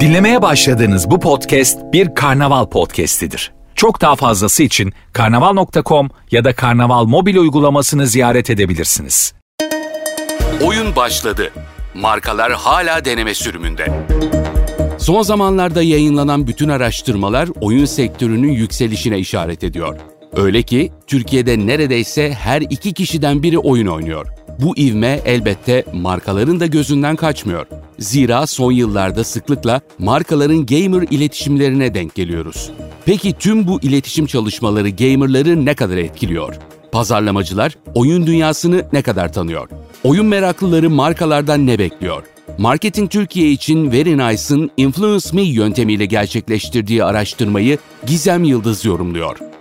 Dinlemeye başladığınız bu podcast bir karnaval podcastidir. Çok daha fazlası için karnaval.com ya da karnaval mobil uygulamasını ziyaret edebilirsiniz. Oyun başladı. Markalar hala deneme sürümünde. Son zamanlarda yayınlanan bütün araştırmalar oyun sektörünün yükselişine işaret ediyor. Öyle ki Türkiye'de neredeyse her iki kişiden biri oyun oynuyor. Bu ivme elbette markaların da gözünden kaçmıyor. Zira son yıllarda sıklıkla markaların gamer iletişimlerine denk geliyoruz. Peki tüm bu iletişim çalışmaları gamerları ne kadar etkiliyor? Pazarlamacılar oyun dünyasını ne kadar tanıyor? Oyun meraklıları markalardan ne bekliyor? Marketing Türkiye için Very Nice'ın Influence Me yöntemiyle gerçekleştirdiği araştırmayı Gizem Yıldız yorumluyor.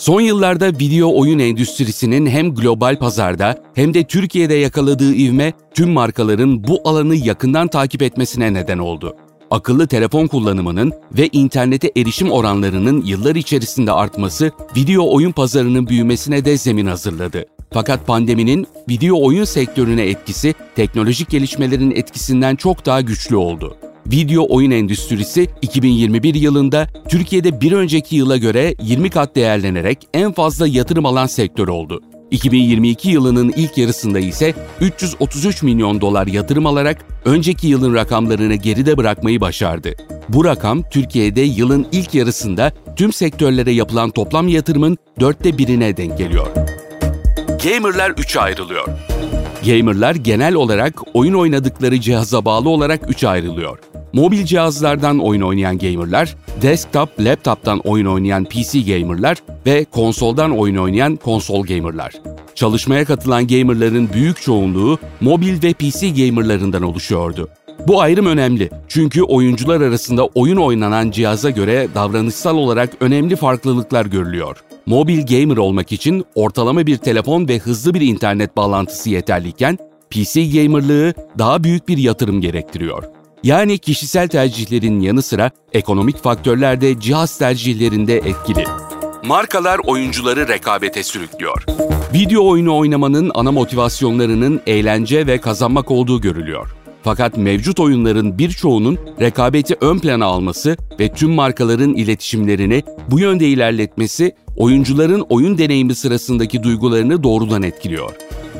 Son yıllarda video oyun endüstrisinin hem global pazarda hem de Türkiye'de yakaladığı ivme tüm markaların bu alanı yakından takip etmesine neden oldu. Akıllı telefon kullanımının ve internete erişim oranlarının yıllar içerisinde artması video oyun pazarının büyümesine de zemin hazırladı. Fakat pandeminin video oyun sektörüne etkisi teknolojik gelişmelerin etkisinden çok daha güçlü oldu. Video oyun endüstrisi 2021 yılında Türkiye'de bir önceki yıla göre 20 kat değerlenerek en fazla yatırım alan sektör oldu. 2022 yılının ilk yarısında ise 333 milyon dolar yatırım alarak önceki yılın rakamlarını geride bırakmayı başardı. Bu rakam Türkiye'de yılın ilk yarısında tüm sektörlere yapılan toplam yatırımın dörtte birine denk geliyor. Gamerlar 3'e ayrılıyor. Gamerlar genel olarak oyun oynadıkları cihaza bağlı olarak üçe ayrılıyor. Mobil cihazlardan oyun oynayan gamerlar, desktop, laptop'tan oyun oynayan PC gamerlar ve konsoldan oyun oynayan konsol gamerlar. Çalışmaya katılan gamerların büyük çoğunluğu mobil ve PC gamerlarından oluşuyordu. Bu ayrım önemli çünkü oyuncular arasında oyun oynanan cihaza göre davranışsal olarak önemli farklılıklar görülüyor. Mobil gamer olmak için ortalama bir telefon ve hızlı bir internet bağlantısı yeterliyken, PC gamerlığı daha büyük bir yatırım gerektiriyor. Yani kişisel tercihlerin yanı sıra ekonomik faktörler de cihaz tercihlerinde etkili. Markalar oyuncuları rekabete sürüklüyor. Video oyunu oynamanın ana motivasyonlarının eğlence ve kazanmak olduğu görülüyor. Fakat mevcut oyunların birçoğunun rekabeti ön plana alması ve tüm markaların iletişimlerini bu yönde ilerletmesi oyuncuların oyun deneyimi sırasındaki duygularını doğrudan etkiliyor.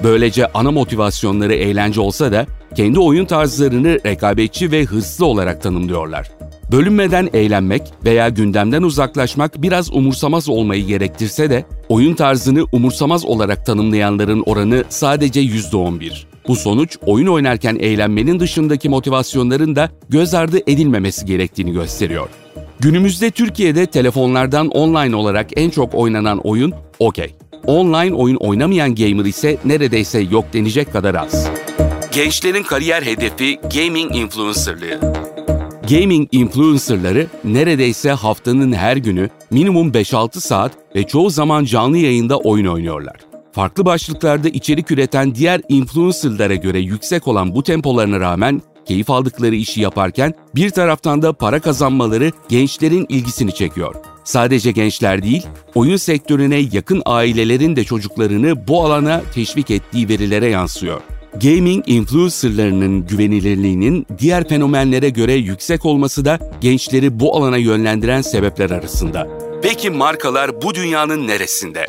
Böylece ana motivasyonları eğlence olsa da kendi oyun tarzlarını rekabetçi ve hırslı olarak tanımlıyorlar. Bölünmeden eğlenmek veya gündemden uzaklaşmak biraz umursamaz olmayı gerektirse de oyun tarzını umursamaz olarak tanımlayanların oranı sadece %11. Bu sonuç oyun oynarken eğlenmenin dışındaki motivasyonların da göz ardı edilmemesi gerektiğini gösteriyor. Günümüzde Türkiye'de telefonlardan online olarak en çok oynanan oyun okey. Online oyun oynamayan gamer ise neredeyse yok denecek kadar az. Gençlerin kariyer hedefi gaming influencerlığı. Gaming influencerları neredeyse haftanın her günü minimum 5-6 saat ve çoğu zaman canlı yayında oyun oynuyorlar. Farklı başlıklarda içerik üreten diğer influencerlara göre yüksek olan bu tempolarına rağmen keyif aldıkları işi yaparken bir taraftan da para kazanmaları gençlerin ilgisini çekiyor. Sadece gençler değil, oyun sektörüne yakın ailelerin de çocuklarını bu alana teşvik ettiği verilere yansıyor. Gaming influencerlarının güvenilirliğinin diğer fenomenlere göre yüksek olması da gençleri bu alana yönlendiren sebepler arasında. Peki markalar bu dünyanın neresinde?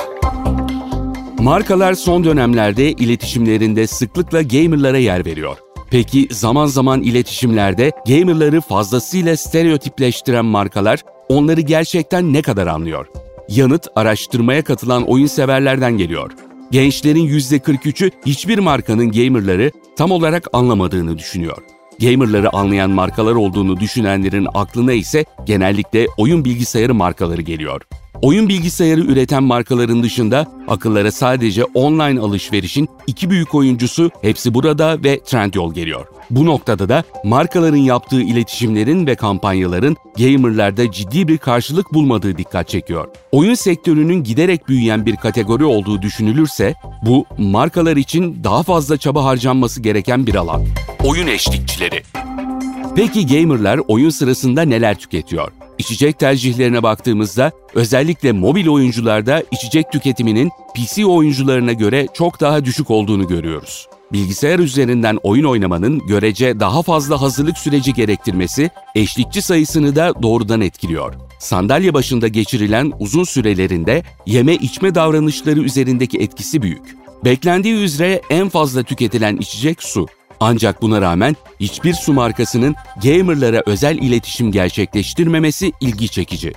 Markalar son dönemlerde iletişimlerinde sıklıkla gamerlara yer veriyor. Peki zaman zaman iletişimlerde gamerları fazlasıyla stereotipleştiren markalar onları gerçekten ne kadar anlıyor? Yanıt araştırmaya katılan oyun severlerden geliyor. Gençlerin %43'ü hiçbir markanın gamerları tam olarak anlamadığını düşünüyor. Gamerları anlayan markalar olduğunu düşünenlerin aklına ise genellikle oyun bilgisayarı markaları geliyor. Oyun bilgisayarı üreten markaların dışında akıllara sadece online alışverişin iki büyük oyuncusu hepsi burada ve Trendyol geliyor. Bu noktada da markaların yaptığı iletişimlerin ve kampanyaların gamerlarda ciddi bir karşılık bulmadığı dikkat çekiyor. Oyun sektörünün giderek büyüyen bir kategori olduğu düşünülürse bu markalar için daha fazla çaba harcanması gereken bir alan. Oyun eşlikçileri Peki gamerlar oyun sırasında neler tüketiyor? İçecek tercihlerine baktığımızda özellikle mobil oyuncularda içecek tüketiminin PC oyuncularına göre çok daha düşük olduğunu görüyoruz. bilgisayar üzerinden oyun oynamanın görece daha fazla hazırlık süreci gerektirmesi eşlikçi sayısını da doğrudan etkiliyor. Sandalye başında geçirilen uzun sürelerinde yeme içme davranışları üzerindeki etkisi büyük. Beklendiği üzere en fazla tüketilen içecek su. Ancak buna rağmen hiçbir su markasının gamerlara özel iletişim gerçekleştirmemesi ilgi çekici.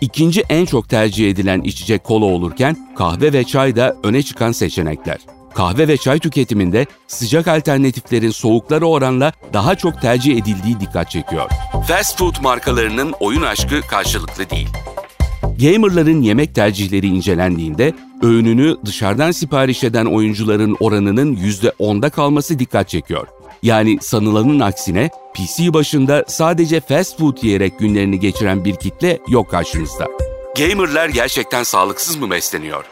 İkinci en çok tercih edilen içecek kola olurken kahve ve çay da öne çıkan seçenekler. Kahve ve çay tüketiminde sıcak alternatiflerin soğuklara oranla daha çok tercih edildiği dikkat çekiyor. Fast food markalarının oyun aşkı karşılıklı değil. Gamerların yemek tercihleri incelendiğinde öğününü dışarıdan sipariş eden oyuncuların oranının %10'da kalması dikkat çekiyor. Yani sanılanın aksine PC başında sadece fast food yiyerek günlerini geçiren bir kitle yok karşımızda. Gamerlar gerçekten sağlıksız mı besleniyor?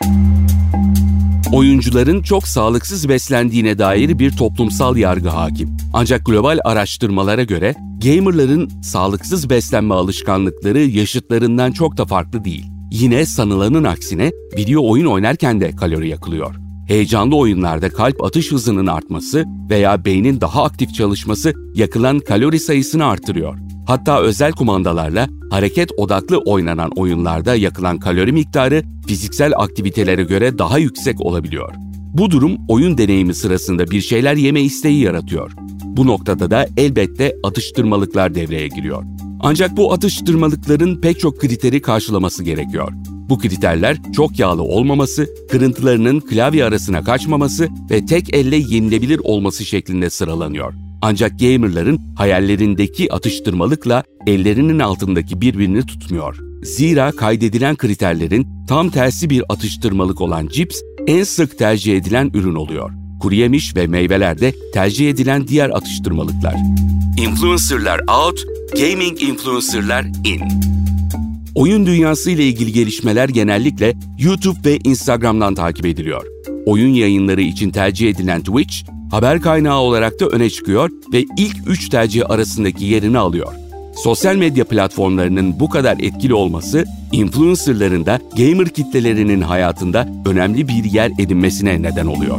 Oyuncuların çok sağlıksız beslendiğine dair bir toplumsal yargı hakim. Ancak global araştırmalara göre gamerların sağlıksız beslenme alışkanlıkları yaşıtlarından çok da farklı değil. Yine sanılanın aksine video oyun oynarken de kalori yakılıyor. Heyecanlı oyunlarda kalp atış hızının artması veya beynin daha aktif çalışması yakılan kalori sayısını artırıyor. Hatta özel kumandalarla hareket odaklı oynanan oyunlarda yakılan kalori miktarı fiziksel aktivitelere göre daha yüksek olabiliyor. Bu durum oyun deneyimi sırasında bir şeyler yeme isteği yaratıyor. Bu noktada da elbette atıştırmalıklar devreye giriyor. Ancak bu atıştırmalıkların pek çok kriteri karşılaması gerekiyor. Bu kriterler çok yağlı olmaması, kırıntılarının klavye arasına kaçmaması ve tek elle yenilebilir olması şeklinde sıralanıyor. Ancak gamerların hayallerindeki atıştırmalıkla ellerinin altındaki birbirini tutmuyor. Zira kaydedilen kriterlerin tam tersi bir atıştırmalık olan cips en sık tercih edilen ürün oluyor. Kuru yemiş ve meyveler de tercih edilen diğer atıştırmalıklar. Influencerlar out, gaming influencerlar in. Oyun dünyası ile ilgili gelişmeler genellikle YouTube ve Instagram'dan takip ediliyor. Oyun yayınları için tercih edilen Twitch, haber kaynağı olarak da öne çıkıyor ve ilk 3 tercih arasındaki yerini alıyor. Sosyal medya platformlarının bu kadar etkili olması, influencerların da gamer kitlelerinin hayatında önemli bir yer edinmesine neden oluyor.